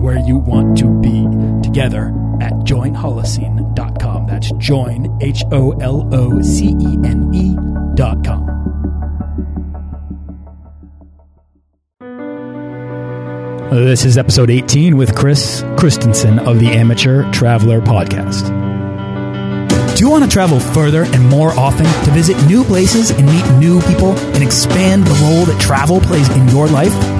where you want to be together at joinholocene.com. That's join, H O L O C E N E.com. This is episode 18 with Chris Christensen of the Amateur Traveler Podcast. Do you want to travel further and more often to visit new places and meet new people and expand the role that travel plays in your life?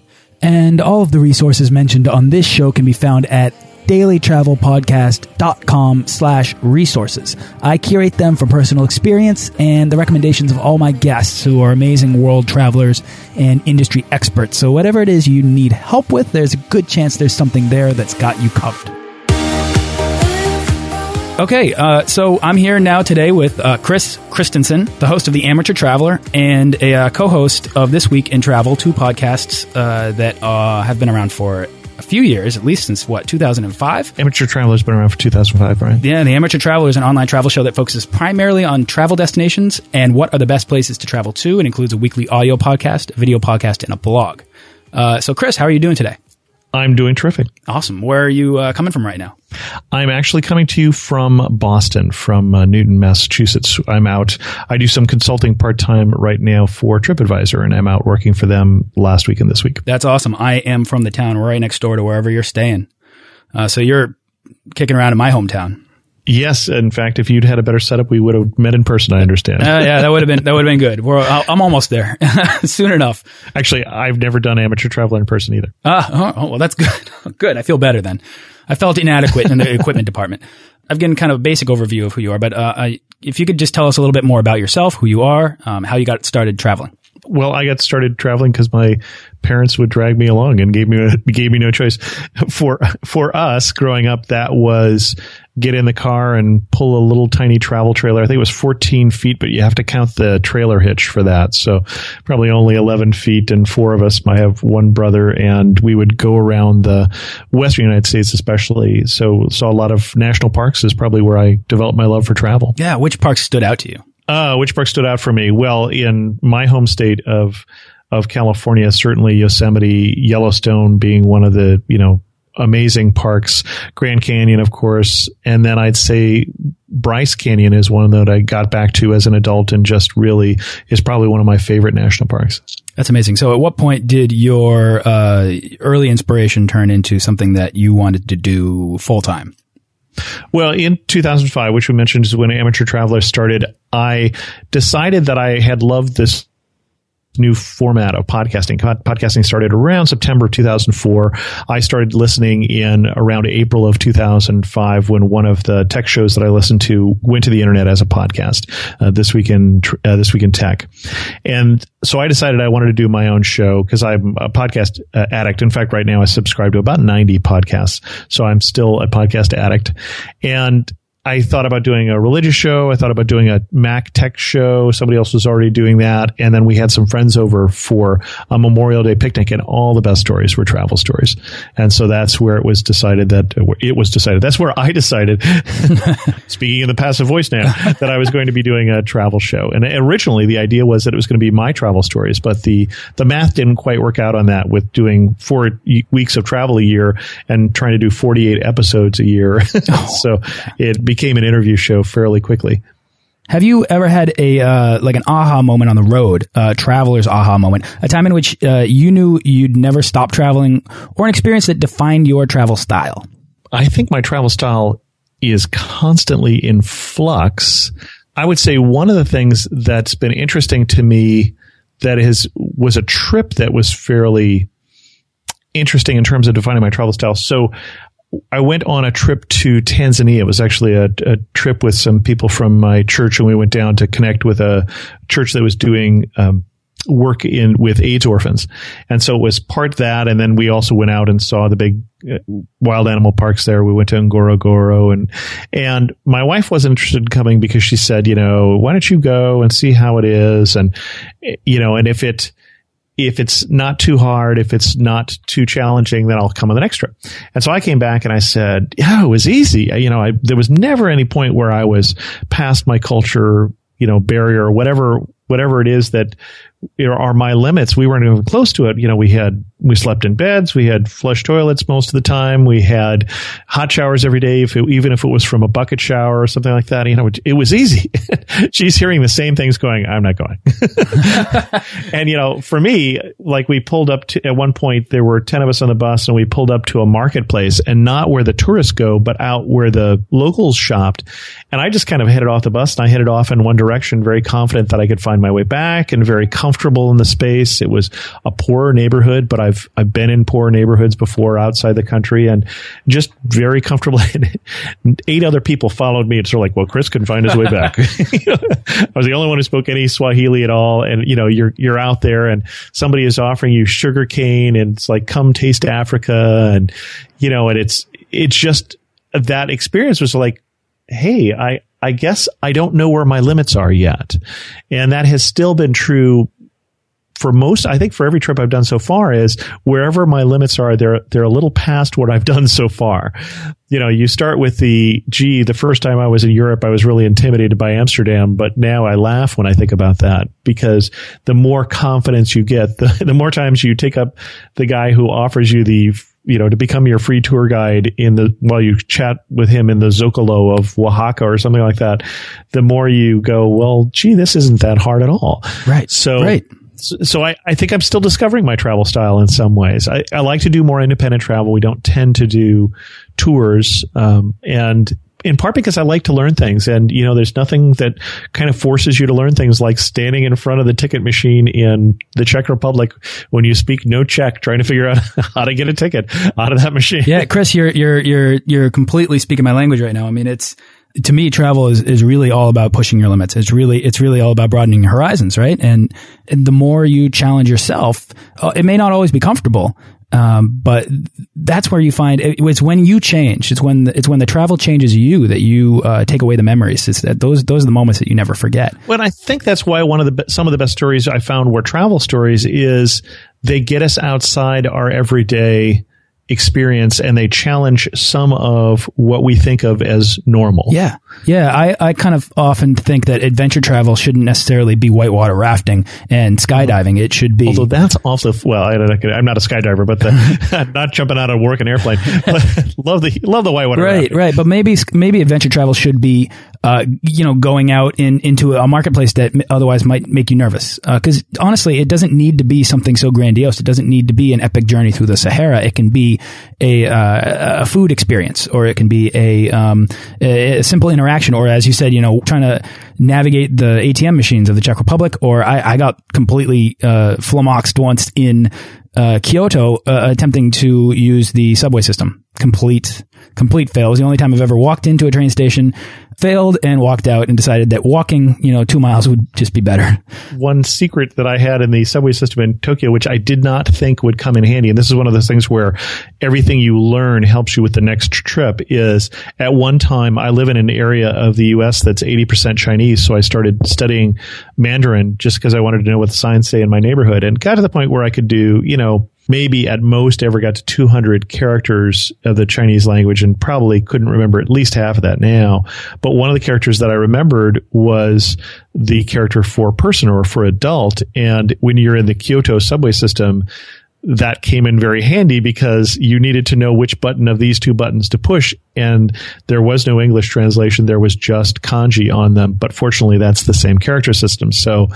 And all of the resources mentioned on this show can be found at dailytravelpodcast.com slash resources. I curate them from personal experience and the recommendations of all my guests who are amazing world travelers and industry experts. So whatever it is you need help with, there's a good chance there's something there that's got you covered. Okay, uh, so I'm here now today with uh, Chris Christensen, the host of The Amateur Traveler and a uh, co host of This Week in Travel, two podcasts uh, that uh, have been around for a few years, at least since what, 2005? Amateur Traveler's been around for 2005, right? Yeah, The Amateur Traveler is an online travel show that focuses primarily on travel destinations and what are the best places to travel to and includes a weekly audio podcast, a video podcast, and a blog. Uh, so, Chris, how are you doing today? I'm doing terrific. Awesome. Where are you uh, coming from right now? I'm actually coming to you from Boston, from uh, Newton, Massachusetts. I'm out. I do some consulting part time right now for TripAdvisor, and I'm out working for them last week and this week. That's awesome. I am from the town right next door to wherever you're staying. Uh, so you're kicking around in my hometown. Yes, in fact, if you'd had a better setup, we would have met in person. I understand. Uh, yeah, that would have been that would have been good. We're, I'm almost there, soon enough. Actually, I've never done amateur travel in person either. Ah, oh, well, that's good. good. I feel better then. I felt inadequate in the equipment department. I've given kind of a basic overview of who you are, but uh, if you could just tell us a little bit more about yourself, who you are, um, how you got started traveling. Well, I got started traveling because my parents would drag me along and gave me gave me no choice. For for us growing up, that was get in the car and pull a little tiny travel trailer. I think it was 14 feet, but you have to count the trailer hitch for that. So probably only 11 feet, and four of us. I have one brother, and we would go around the western United States, especially. So saw a lot of national parks. Is probably where I developed my love for travel. Yeah, which parks stood out to you? Uh, which park stood out for me? Well, in my home state of of California, certainly Yosemite, Yellowstone being one of the you know amazing parks, Grand Canyon, of course, and then I'd say Bryce Canyon is one that I got back to as an adult and just really is probably one of my favorite national parks. That's amazing. So, at what point did your uh, early inspiration turn into something that you wanted to do full time? Well, in 2005, which we mentioned is when Amateur Traveler started, I decided that I had loved this new format of podcasting. Podcasting started around September 2004. I started listening in around April of 2005 when one of the tech shows that I listened to went to the internet as a podcast. Uh, this week in uh, this week in tech, and so I decided I wanted to do my own show because I'm a podcast uh, addict. In fact, right now I subscribe to about 90 podcasts, so I'm still a podcast addict, and I thought about doing a religious show. I thought about doing a Mac tech show. Somebody else was already doing that. And then we had some friends over for a Memorial Day picnic and all the best stories were travel stories. And so that's where it was decided that it was decided. That's where I decided, speaking in the passive voice now, that I was going to be doing a travel show. And originally the idea was that it was going to be my travel stories, but the, the math didn't quite work out on that with doing four weeks of travel a year and trying to do 48 episodes a year. Oh. so it became an interview show fairly quickly. Have you ever had a uh, like an aha moment on the road, uh, traveler's aha moment, a time in which uh, you knew you'd never stop traveling, or an experience that defined your travel style? I think my travel style is constantly in flux. I would say one of the things that's been interesting to me that is was a trip that was fairly interesting in terms of defining my travel style. So I went on a trip to Tanzania. It was actually a, a, trip with some people from my church, and we went down to connect with a church that was doing um, work in with AIDS orphans. And so it was part that, and then we also went out and saw the big uh, wild animal parks there. We went to Ngorongoro, and and my wife wasn't interested in coming because she said, you know, why don't you go and see how it is, and you know, and if it if it's not too hard, if it's not too challenging, then I'll come on the next trip. And so I came back and I said, yeah, it was easy. You know, I, there was never any point where I was past my culture, you know, barrier or whatever, whatever it is that are my limits. We weren't even close to it. You know, we had, we slept in beds. We had flush toilets most of the time. We had hot showers every day. If it, even if it was from a bucket shower or something like that, you know, it, it was easy. She's hearing the same things going, I'm not going. and, you know, for me, like we pulled up to, at one point, there were 10 of us on the bus and we pulled up to a marketplace and not where the tourists go, but out where the locals shopped. And I just kind of headed off the bus and I headed off in one direction, very confident that I could find my way back and very comfortable comfortable in the space. It was a poorer neighborhood, but I've I've been in poor neighborhoods before outside the country and just very comfortable. Eight other people followed me. It's sort of like, well, Chris couldn't find his way back. I was the only one who spoke any Swahili at all. And you know, you're you're out there and somebody is offering you sugar cane and it's like come taste Africa and you know, and it's it's just that experience was like, hey, I I guess I don't know where my limits are yet. And that has still been true for most, I think for every trip I've done so far is wherever my limits are, they're, they're a little past what I've done so far. You know, you start with the, gee, the first time I was in Europe, I was really intimidated by Amsterdam, but now I laugh when I think about that because the more confidence you get, the, the more times you take up the guy who offers you the you know, to become your free tour guide in the, while you chat with him in the Zocalo of Oaxaca or something like that, the more you go, well, gee, this isn't that hard at all. Right. So, right so I, I think I'm still discovering my travel style in some ways. I, I like to do more independent travel. We don't tend to do tours, um, and in part because I like to learn things. And you know, there's nothing that kind of forces you to learn things like standing in front of the ticket machine in the Czech Republic when you speak no Czech, trying to figure out how to get a ticket out of that machine. Yeah, Chris, you're you're you're you're completely speaking my language right now. I mean, it's to me, travel is, is really all about pushing your limits. It's really, it's really all about broadening your horizons, right? And, and the more you challenge yourself, uh, it may not always be comfortable. Um, but that's where you find it, it's when you change. It's when the, it's when the travel changes you that you uh, take away the memories. It's that those those are the moments that you never forget. Well, I think that's why one of the some of the best stories I found were travel stories. Is they get us outside our everyday experience and they challenge some of what we think of as normal. Yeah. Yeah. I, I kind of often think that adventure travel shouldn't necessarily be whitewater rafting and skydiving. It should be. Although that's also, well, I am not a skydiver, but the, not jumping out of work an airplane. love the, love the whitewater Right. Rafting. Right. But maybe, maybe adventure travel should be, uh, you know, going out in, into a marketplace that otherwise might make you nervous. Uh, cause honestly, it doesn't need to be something so grandiose. It doesn't need to be an epic journey through the Sahara. It can be a, uh, a food experience, or it can be a, um, a, simple interaction, or as you said, you know, trying to navigate the ATM machines of the Czech Republic. Or I, I got completely uh, flummoxed once in uh, Kyoto uh, attempting to use the subway system. complete complete fail. It was the only time I've ever walked into a train station, failed, and walked out and decided that walking, you know, two miles would just be better. One secret that I had in the subway system in Tokyo, which I did not think would come in handy, and this is one of those things where everything you learn helps you with the next trip, is at one time I live in an area of the US that's 80% Chinese, so I started studying Mandarin just because I wanted to know what the signs say in my neighborhood and got to the point where I could do, you know, maybe at most ever got to 200 characters of the Chinese language and probably couldn't remember at least half of that now. But one of the characters that I remembered was the character for person or for adult. And when you're in the Kyoto subway system, that came in very handy because you needed to know which button of these two buttons to push and there was no english translation. There was just kanji on them but fortunately that's the same character system. So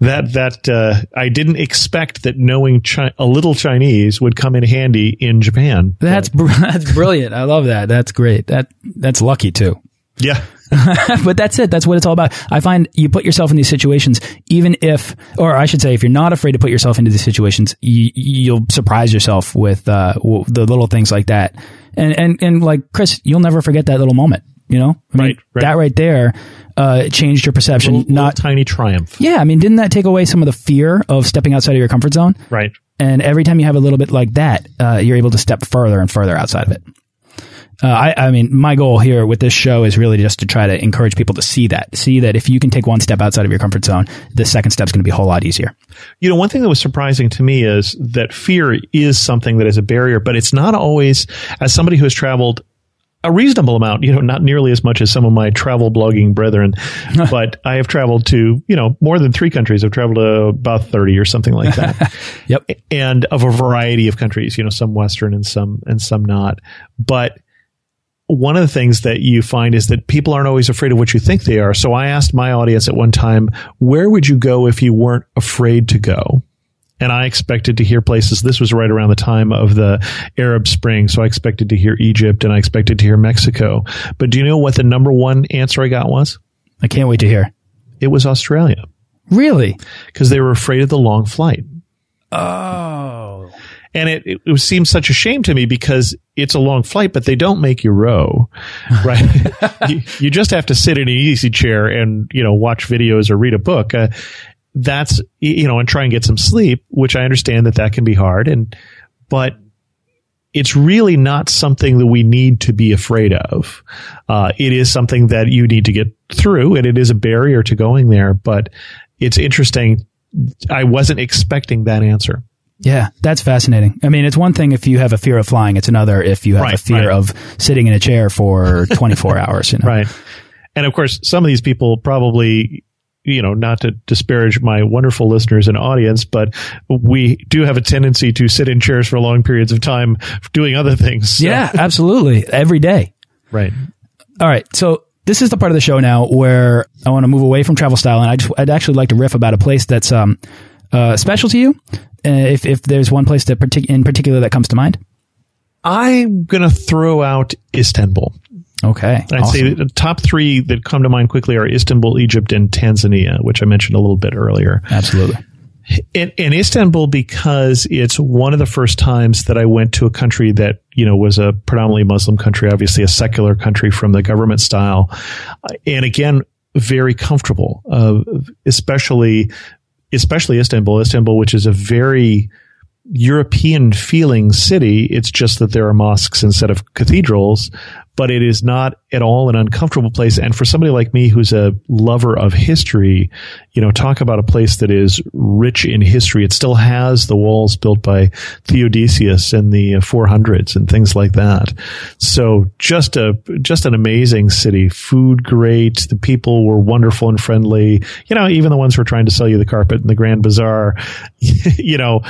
that that uh, i didn't expect that knowing chi- a little chinese would come in handy in japan. That's br- that's brilliant. I love that. That's great. That that's lucky too yeah but that's it. That's what it's all about. I find you put yourself in these situations, even if, or I should say, if you're not afraid to put yourself into these situations, you, will surprise yourself with uh, the little things like that. And and and like Chris, you'll never forget that little moment. You know, I mean, right, right, That right there uh, changed your perception. Little, not little tiny triumph. Yeah, I mean, didn't that take away some of the fear of stepping outside of your comfort zone? Right. And every time you have a little bit like that, uh, you're able to step further and further outside of it. Uh, I, I, mean, my goal here with this show is really just to try to encourage people to see that, see that if you can take one step outside of your comfort zone, the second step is going to be a whole lot easier. You know, one thing that was surprising to me is that fear is something that is a barrier, but it's not always, as somebody who has traveled a reasonable amount, you know, not nearly as much as some of my travel blogging brethren, but I have traveled to, you know, more than three countries. I've traveled to about 30 or something like that. yep. And of a variety of countries, you know, some Western and some, and some not. But one of the things that you find is that people aren't always afraid of what you think they are. So I asked my audience at one time, where would you go if you weren't afraid to go? And I expected to hear places. This was right around the time of the Arab Spring. So I expected to hear Egypt and I expected to hear Mexico. But do you know what the number one answer I got was? I can't wait to hear. It was Australia. Really? Because they were afraid of the long flight. Oh. And it, it, it seems such a shame to me because it's a long flight, but they don't make you row, right? you, you, just have to sit in an easy chair and, you know, watch videos or read a book. Uh, that's, you know, and try and get some sleep, which I understand that that can be hard. And, but it's really not something that we need to be afraid of. Uh, it is something that you need to get through and it is a barrier to going there, but it's interesting. I wasn't expecting that answer. Yeah, that's fascinating. I mean, it's one thing if you have a fear of flying; it's another if you have right, a fear right. of sitting in a chair for 24 hours. You know? Right. And of course, some of these people probably, you know, not to disparage my wonderful listeners and audience, but we do have a tendency to sit in chairs for long periods of time doing other things. So. Yeah, absolutely. Every day. Right. All right. So this is the part of the show now where I want to move away from travel style, and I just, I'd actually like to riff about a place that's um, uh, special to you if if there's one place that partic- in particular that comes to mind? I'm gonna throw out Istanbul. Okay, I'd awesome. say the top three that come to mind quickly are Istanbul, Egypt, and Tanzania, which I mentioned a little bit earlier. Absolutely. In, in, Istanbul because it's one of the first times that I went to a country that you know was a predominantly Muslim country, obviously a secular country from the government style, and again very comfortable, uh, especially especially Istanbul, Istanbul, which is a very European feeling city. It's just that there are mosques instead of cathedrals, but it is not at all an uncomfortable place. And for somebody like me who's a lover of history, you know, talk about a place that is rich in history. It still has the walls built by Theodosius in the uh, 400s and things like that. So just a, just an amazing city. Food great. The people were wonderful and friendly. You know, even the ones who are trying to sell you the carpet in the Grand Bazaar, you know,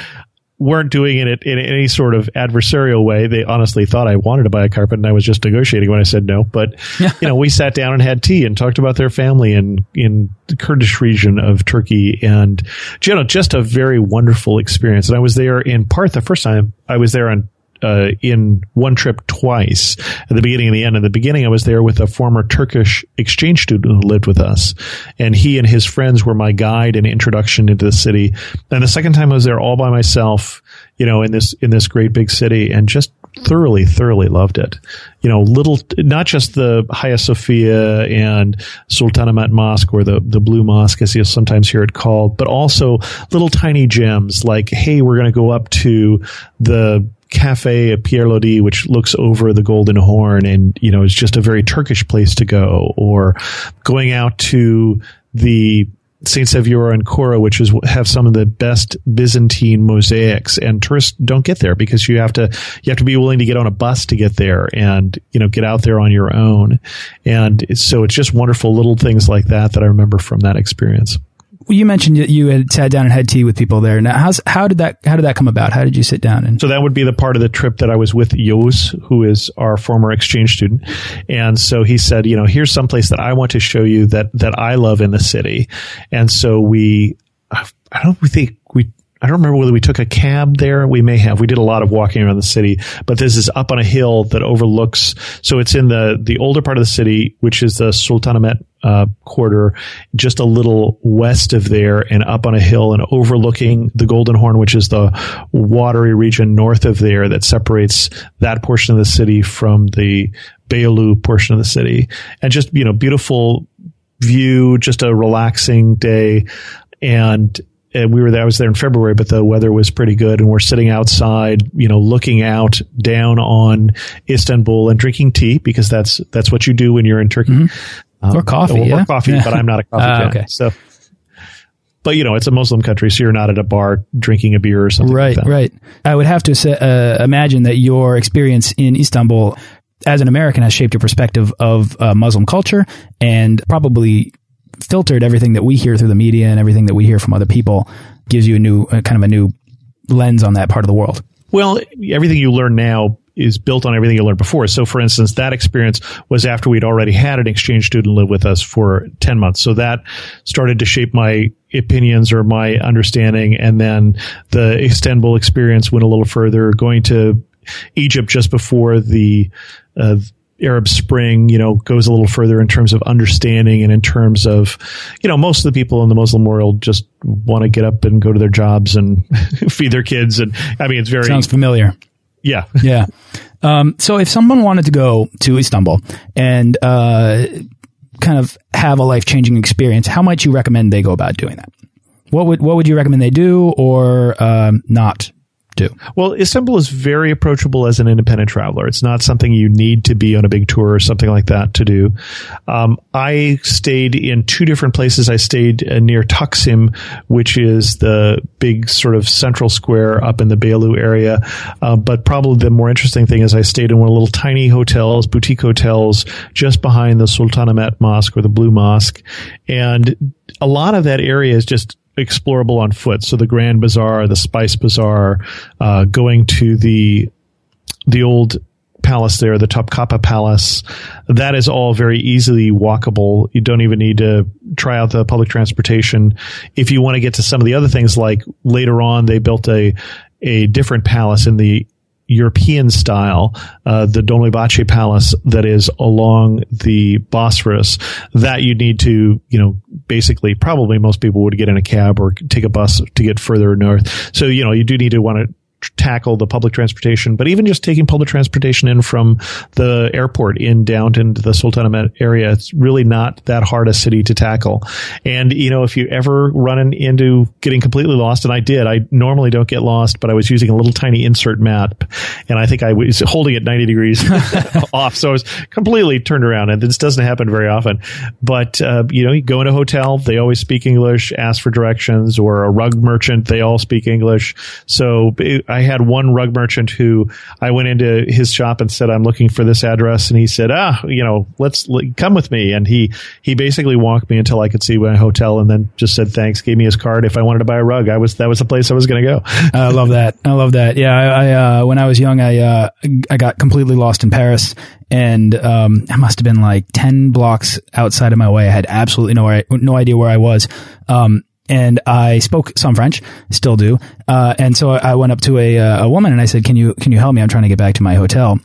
weren't doing it in any sort of adversarial way. They honestly thought I wanted to buy a carpet and I was just negotiating when I said no. But, you know, we sat down and had tea and talked about their family in, in the Kurdish region of Turkey and, you know, just a very wonderful experience. And I was there in part the first time I was there on uh, in one trip twice at the beginning and the end. In the beginning, I was there with a former Turkish exchange student who lived with us, and he and his friends were my guide and introduction into the city. And the second time, I was there all by myself, you know, in this in this great big city, and just thoroughly, thoroughly loved it. You know, little, not just the Hagia Sophia and Sultanahmet Mosque or the, the Blue Mosque, as you sometimes hear it called, but also little tiny gems like, hey, we're going to go up to the cafe at Pierre Loti, which looks over the Golden Horn and, you know, is just a very Turkish place to go, or going out to the Saint Saviour and Chora, which is have some of the best Byzantine mosaics, and tourists don't get there because you have to you have to be willing to get on a bus to get there, and you know get out there on your own, and so it's just wonderful little things like that that I remember from that experience you mentioned that you had sat down and had tea with people there. Now, how's, how did that how did that come about? How did you sit down? And so that would be the part of the trip that I was with Yos, who is our former exchange student, and so he said, you know, here's some place that I want to show you that that I love in the city, and so we. I don't think we I don't remember whether we took a cab there. We may have. We did a lot of walking around the city, but this is up on a hill that overlooks. So it's in the the older part of the city, which is the Sultanahmet uh, quarter, just a little west of there, and up on a hill and overlooking the Golden Horn, which is the watery region north of there that separates that portion of the city from the Beyoğlu portion of the city, and just you know beautiful view, just a relaxing day, and and we were there, I was there in February, but the weather was pretty good and we're sitting outside, you know, looking out down on Istanbul and drinking tea because that's, that's what you do when you're in Turkey. Mm-hmm. Um, or coffee. Or, yeah. or coffee, but I'm not a coffee uh, Okay. So, but you know, it's a Muslim country, so you're not at a bar drinking a beer or something. Right, like right. I would have to say, uh, imagine that your experience in Istanbul as an American has shaped your perspective of uh, Muslim culture and probably filtered everything that we hear through the media and everything that we hear from other people gives you a new uh, kind of a new lens on that part of the world. Well, everything you learn now is built on everything you learned before. So, for instance, that experience was after we'd already had an exchange student live with us for 10 months. So that started to shape my opinions or my understanding. And then the Istanbul experience went a little further, going to Egypt just before the, uh, Arab Spring, you know, goes a little further in terms of understanding and in terms of, you know, most of the people in the Muslim world just want to get up and go to their jobs and feed their kids. And I mean, it's very sounds familiar. Yeah, yeah. Um, so if someone wanted to go to Istanbul and uh, kind of have a life changing experience, how might you recommend they go about doing that? What would what would you recommend they do or um, not do? Well, Istanbul is very approachable as an independent traveler. It's not something you need to be on a big tour or something like that to do. Um, I stayed in two different places. I stayed uh, near Taksim, which is the big sort of central square up in the Beyoğlu area. Uh, but probably the more interesting thing is I stayed in one of the little tiny hotels, boutique hotels, just behind the Sultanahmet Mosque or the Blue Mosque. And a lot of that area is just explorable on foot. So the Grand Bazaar, the Spice Bazaar, uh, going to the the old palace there, the Topkapi Palace, that is all very easily walkable. You don't even need to try out the public transportation. If you want to get to some of the other things, like later on, they built a a different palace in the European style, uh, the Dolmabahce Palace that is along the Bosphorus, that you need to, you know, basically probably most people would get in a cab or take a bus to get further north. So, you know, you do need to want to tackle the public transportation, but even just taking public transportation in from the airport in down into the Sultanahmet area, it's really not that hard a city to tackle. And, you know, if you ever run into getting completely lost, and I did, I normally don't get lost, but I was using a little tiny insert map and I think I was holding it 90 degrees off. So I was completely turned around and this doesn't happen very often. But, uh, you know, you go in a hotel, they always speak English, ask for directions or a rug merchant, they all speak English. So it, I had one rug merchant who I went into his shop and said, I'm looking for this address. And he said, ah, you know, let's come with me. And he, he basically walked me until I could see my hotel and then just said thanks, gave me his card. If I wanted to buy a rug, I was, that was the place I was going to go. I love that. I love that. Yeah. I, I uh, when I was young, I, uh, I got completely lost in Paris and um, I must have been like 10 blocks outside of my way. I had absolutely no, no idea where I was. Um, and I spoke some French, still do. Uh, and so I went up to a, uh, a woman and I said, "Can you can you help me? I'm trying to get back to my hotel."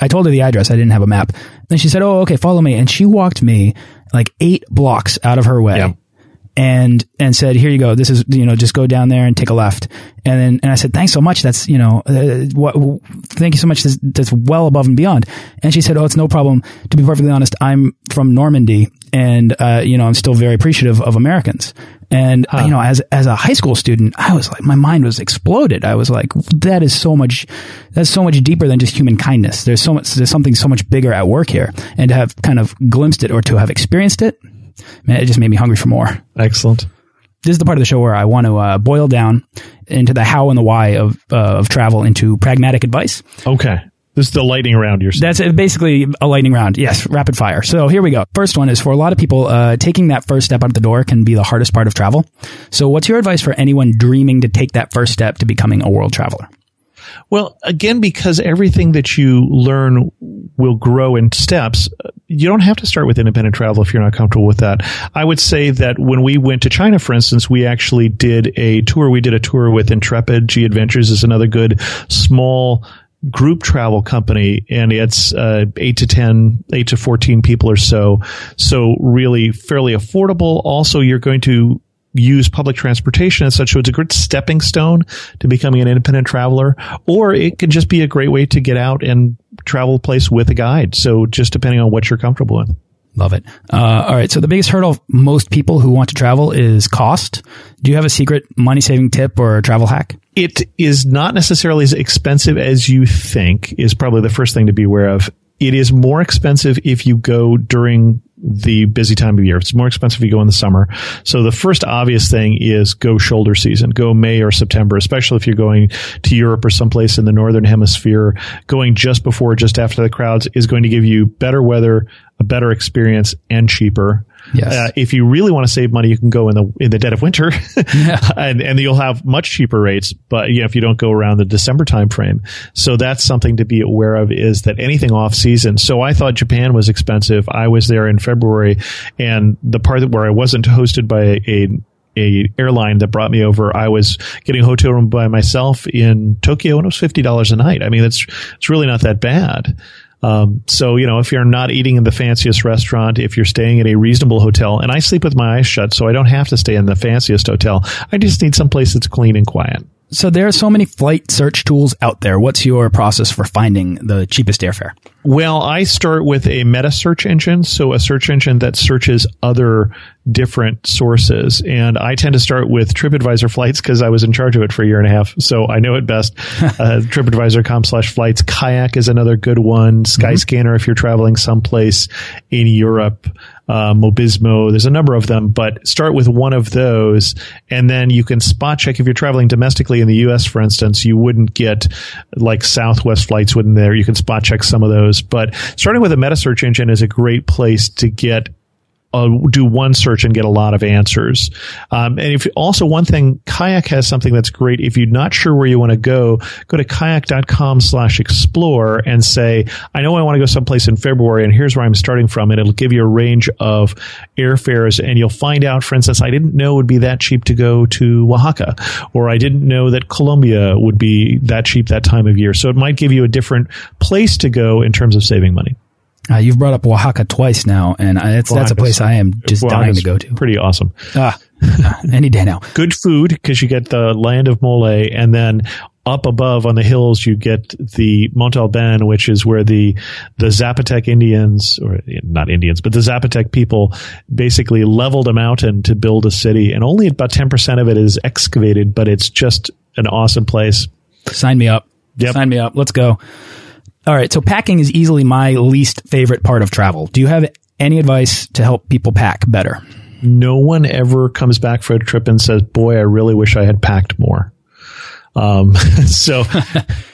I told her the address. I didn't have a map. Then she said, "Oh, okay, follow me." And she walked me like eight blocks out of her way. Yeah. And and said, "Here you go. This is you know just go down there and take a left." And then and I said, "Thanks so much. That's you know uh, what. Thank you so much. That's, that's well above and beyond." And she said, "Oh, it's no problem. To be perfectly honest, I'm from Normandy, and uh, you know I'm still very appreciative of Americans." And huh. you know, as as a high school student, I was like, my mind was exploded. I was like, that is so much, that's so much deeper than just human kindness. There's so much, there's something so much bigger at work here. And to have kind of glimpsed it or to have experienced it, man, it just made me hungry for more. Excellent. This is the part of the show where I want to uh, boil down into the how and the why of uh, of travel into pragmatic advice. Okay. This is the lightning round you're saying. That's basically a lightning round. Yes, rapid fire. So here we go. First one is for a lot of people, uh, taking that first step out the door can be the hardest part of travel. So what's your advice for anyone dreaming to take that first step to becoming a world traveler? Well, again, because everything that you learn will grow in steps, you don't have to start with independent travel if you're not comfortable with that. I would say that when we went to China, for instance, we actually did a tour. We did a tour with Intrepid G Adventures is another good small group travel company and it's uh, 8 to 10 8 to 14 people or so so really fairly affordable also you're going to use public transportation as such. So it's a good stepping stone to becoming an independent traveler, or it can just be a great way to get out and travel a place with a guide. So just depending on what you're comfortable with. Love it. Uh, all right. So the biggest hurdle most people who want to travel is cost. Do you have a secret money saving tip or travel hack? It is not necessarily as expensive as you think is probably the first thing to be aware of. It is more expensive if you go during the busy time of year. It's more expensive if you go in the summer. So the first obvious thing is go shoulder season, go May or September, especially if you're going to Europe or someplace in the northern hemisphere. Going just before, just after the crowds is going to give you better weather, a better experience, and cheaper. Yes. Uh, if you really want to save money, you can go in the in the dead of winter, yeah. and and you'll have much cheaper rates. But you know, if you don't go around the December timeframe, so that's something to be aware of. Is that anything off season? So I thought Japan was expensive. I was there in February, and the part where I wasn't hosted by a a airline that brought me over. I was getting a hotel room by myself in Tokyo, and it was fifty dollars a night. I mean, it's it's really not that bad. Um, so, you know, if you're not eating in the fanciest restaurant, if you're staying at a reasonable hotel, and I sleep with my eyes shut, so I don't have to stay in the fanciest hotel. I just need some place that's clean and quiet. So there are so many flight search tools out there. What's your process for finding the cheapest airfare? Well, I start with a meta search engine, so a search engine that searches other different sources. And I tend to start with TripAdvisor flights because I was in charge of it for a year and a half, so I know it best. uh, TripAdvisor.com slash flights. Kayak is another good one. Skyscanner mm-hmm. if you're traveling someplace in Europe uh, Mobissimo. There's a number of them, but start with one of those, and then you can spot check if you're traveling domestically in the U.S. For instance, you wouldn't get like Southwest flights wouldn't there. You can spot check some of those, but starting with a meta search engine is a great place to get uh, do one search and get a lot of answers. Um, and if also one thing, Kayak has something that's great. If you're not sure where you want to go, go to kayak.com slash explore and say, I know I want to go someplace in February and here's where I'm starting from. And it'll give you a range of airfares and you'll find out, for instance, I didn't know it would be that cheap to go to Oaxaca or I didn't know that Colombia would be that cheap that time of year. So it might give you a different place to go in terms of saving money. Uh, you've brought up Oaxaca twice now, and that's a place I am just dying to go to. Pretty awesome. Ah, any day now. Good food because you get the land of mole, and then up above on the hills you get the Monte Alban, which is where the the Zapotec Indians, or not Indians, but the Zapotec people basically leveled a mountain to build a city, and only about ten percent of it is excavated, but it's just an awesome place. Sign me up. Yep. Sign me up. Let's go. All right. So packing is easily my least favorite part of travel. Do you have any advice to help people pack better? No one ever comes back for a trip and says, boy, I really wish I had packed more. Um, so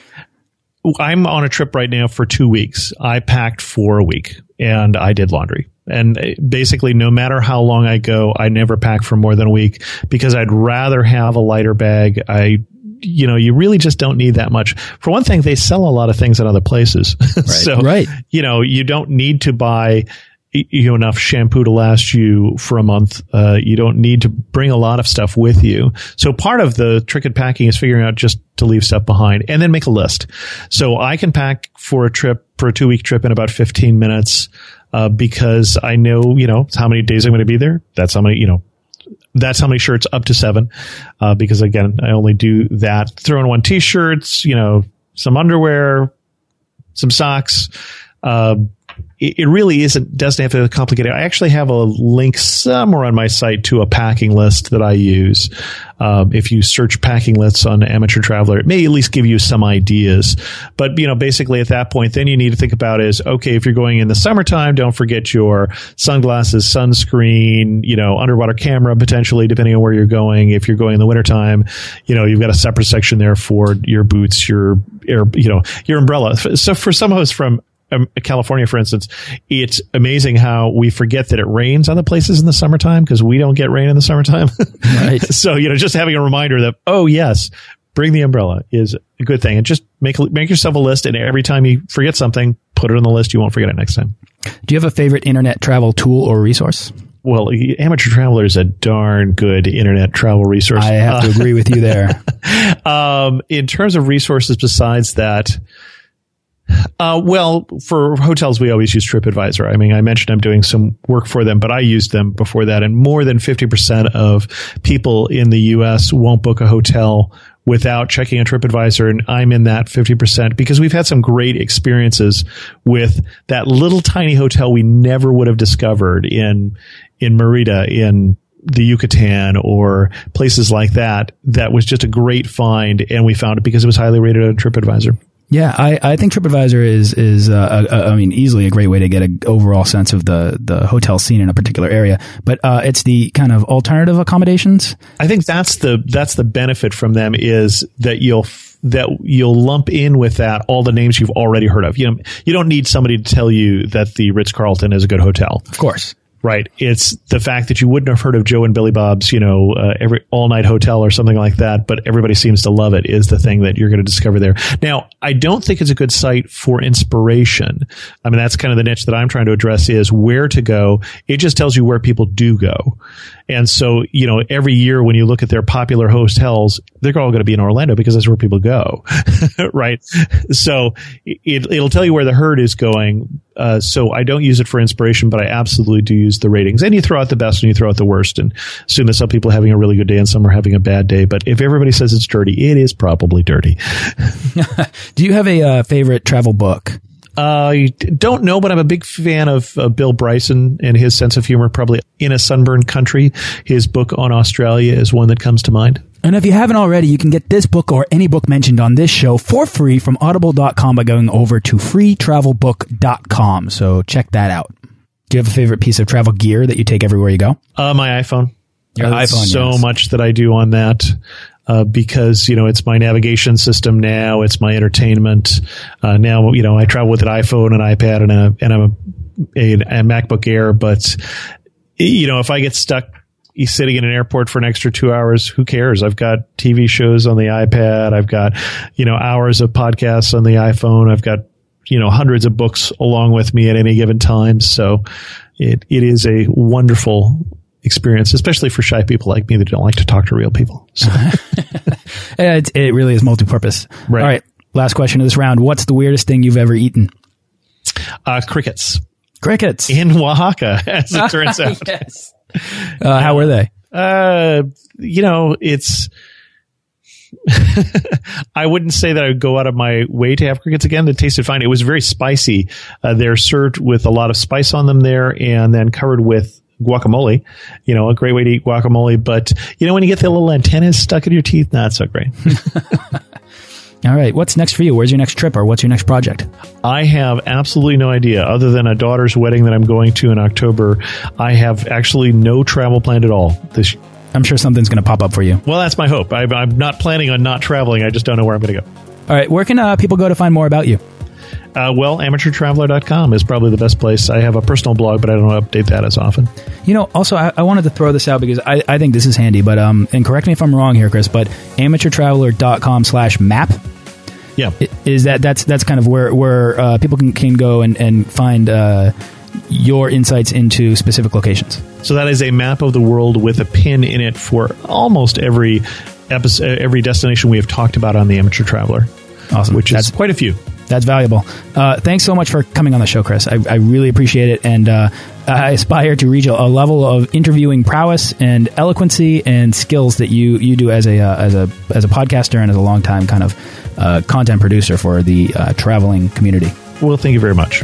I'm on a trip right now for two weeks. I packed for a week and I did laundry. And basically, no matter how long I go, I never pack for more than a week because I'd rather have a lighter bag. I you know, you really just don't need that much. For one thing, they sell a lot of things at other places. Right. so, right. you know, you don't need to buy you know, enough shampoo to last you for a month. Uh, you don't need to bring a lot of stuff with you. So part of the trick at packing is figuring out just to leave stuff behind and then make a list. So I can pack for a trip, for a two week trip in about 15 minutes, uh, because I know, you know, how many days I'm going to be there. That's how many, you know, that's how many shirts up to seven. Uh, because again, I only do that. Throw in one t-shirts, you know, some underwear, some socks. Uh, it, really isn't doesn't have to be complicated. I actually have a link somewhere on my site to a packing list that I use. Um, if you search packing lists on Amateur Traveler, it may at least give you some ideas. But you know, basically at that point, then you need to think about is okay if you're going in the summertime, don't forget your sunglasses, sunscreen, you know, underwater camera potentially, depending on where you're going. If you're going in the wintertime, you know, you've got a separate section there for your boots, your air, you know, your umbrella. So for some of us from um, California, for instance, it's amazing how we forget that it rains on the places in the summertime because we don't get rain in the summertime. Right. so, you know, just having a reminder that, oh, yes, bring the umbrella is a good thing. And just make, make yourself a list. And every time you forget something, put it on the list. You won't forget it next time. Do you have a favorite internet travel tool or resource? Well, Amateur Traveler is a darn good internet travel resource. I have to agree with you there. um, in terms of resources, besides that, uh, well, for hotels, we always use TripAdvisor. I mean, I mentioned I'm doing some work for them, but I used them before that. And more than 50% of people in the U.S. won't book a hotel without checking a TripAdvisor. And I'm in that 50% because we've had some great experiences with that little tiny hotel we never would have discovered in, in Merida, in the Yucatan or places like that. That was just a great find. And we found it because it was highly rated on TripAdvisor. Yeah, I, I think TripAdvisor is is uh, a, a, I mean easily a great way to get an overall sense of the the hotel scene in a particular area. But uh, it's the kind of alternative accommodations. I think that's the that's the benefit from them is that you'll that you'll lump in with that all the names you've already heard of. You know, you don't need somebody to tell you that the Ritz Carlton is a good hotel. Of course. Right. It's the fact that you wouldn't have heard of Joe and Billy Bob's, you know, uh, every all night hotel or something like that, but everybody seems to love it is the thing that you're going to discover there. Now, I don't think it's a good site for inspiration. I mean, that's kind of the niche that I'm trying to address is where to go. It just tells you where people do go. And so, you know, every year when you look at their popular hotels, they're all going to be in Orlando because that's where people go. right. So it, will tell you where the herd is going. Uh, so I don't use it for inspiration, but I absolutely do use the ratings. And you throw out the best and you throw out the worst and assume that some people are having a really good day and some are having a bad day. But if everybody says it's dirty, it is probably dirty. do you have a uh, favorite travel book? I don't know, but I'm a big fan of uh, Bill Bryson and his sense of humor. Probably in a sunburned country, his book on Australia is one that comes to mind. And if you haven't already, you can get this book or any book mentioned on this show for free from audible.com by going over to freetravelbook.com. So check that out. Do you have a favorite piece of travel gear that you take everywhere you go? Uh, my iPhone. Your uh, iPhone. So yes. much that I do on that uh, because you know it's my navigation system now. It's my entertainment uh, now. You know I travel with an iPhone, an iPad, and a and a, a, a MacBook Air. But you know if I get stuck sitting in an airport for an extra two hours, who cares? I've got TV shows on the iPad. I've got, you know, hours of podcasts on the iPhone. I've got, you know, hundreds of books along with me at any given time. So it, it is a wonderful experience, especially for shy people like me that don't like to talk to real people. So. it, it really is multi-purpose. Right. All right. Last question of this round. What's the weirdest thing you've ever eaten? Uh, crickets. Crickets. In Oaxaca, as it turns out. yes. Uh, how were they? Uh, you know, it's, I wouldn't say that I would go out of my way to have crickets again. They tasted fine. It was very spicy. Uh, they're served with a lot of spice on them there and then covered with guacamole. You know, a great way to eat guacamole. But you know, when you get the little antennas stuck in your teeth, not so great. All right. What's next for you? Where's your next trip or what's your next project? I have absolutely no idea other than a daughter's wedding that I'm going to in October. I have actually no travel planned at all this I'm sure something's going to pop up for you. Well, that's my hope. I, am not planning on not traveling. I just don't know where I'm going to go. All right. Where can uh, people go to find more about you? Uh, well, amateurtraveler.com is probably the best place. I have a personal blog, but I don't update that as often. You know, also, I, I wanted to throw this out because I, I think this is handy, but, um, and correct me if I'm wrong here, Chris, but amateurtraveler.com slash map. Yeah. Is that, that's, that's kind of where, where, uh, people can, can go and, and find, uh, your insights into specific locations. So that is a map of the world with a pin in it for almost every episode, every destination we have talked about on the Amateur Traveler. Awesome. Which is quite a few. That's valuable. Uh, thanks so much for coming on the show, Chris. I, I really appreciate it, and uh, I aspire to reach a, a, level of interviewing prowess and eloquency and skills that you you do as a uh, as a as a podcaster and as a long time kind of uh, content producer for the uh, traveling community. Well, thank you very much.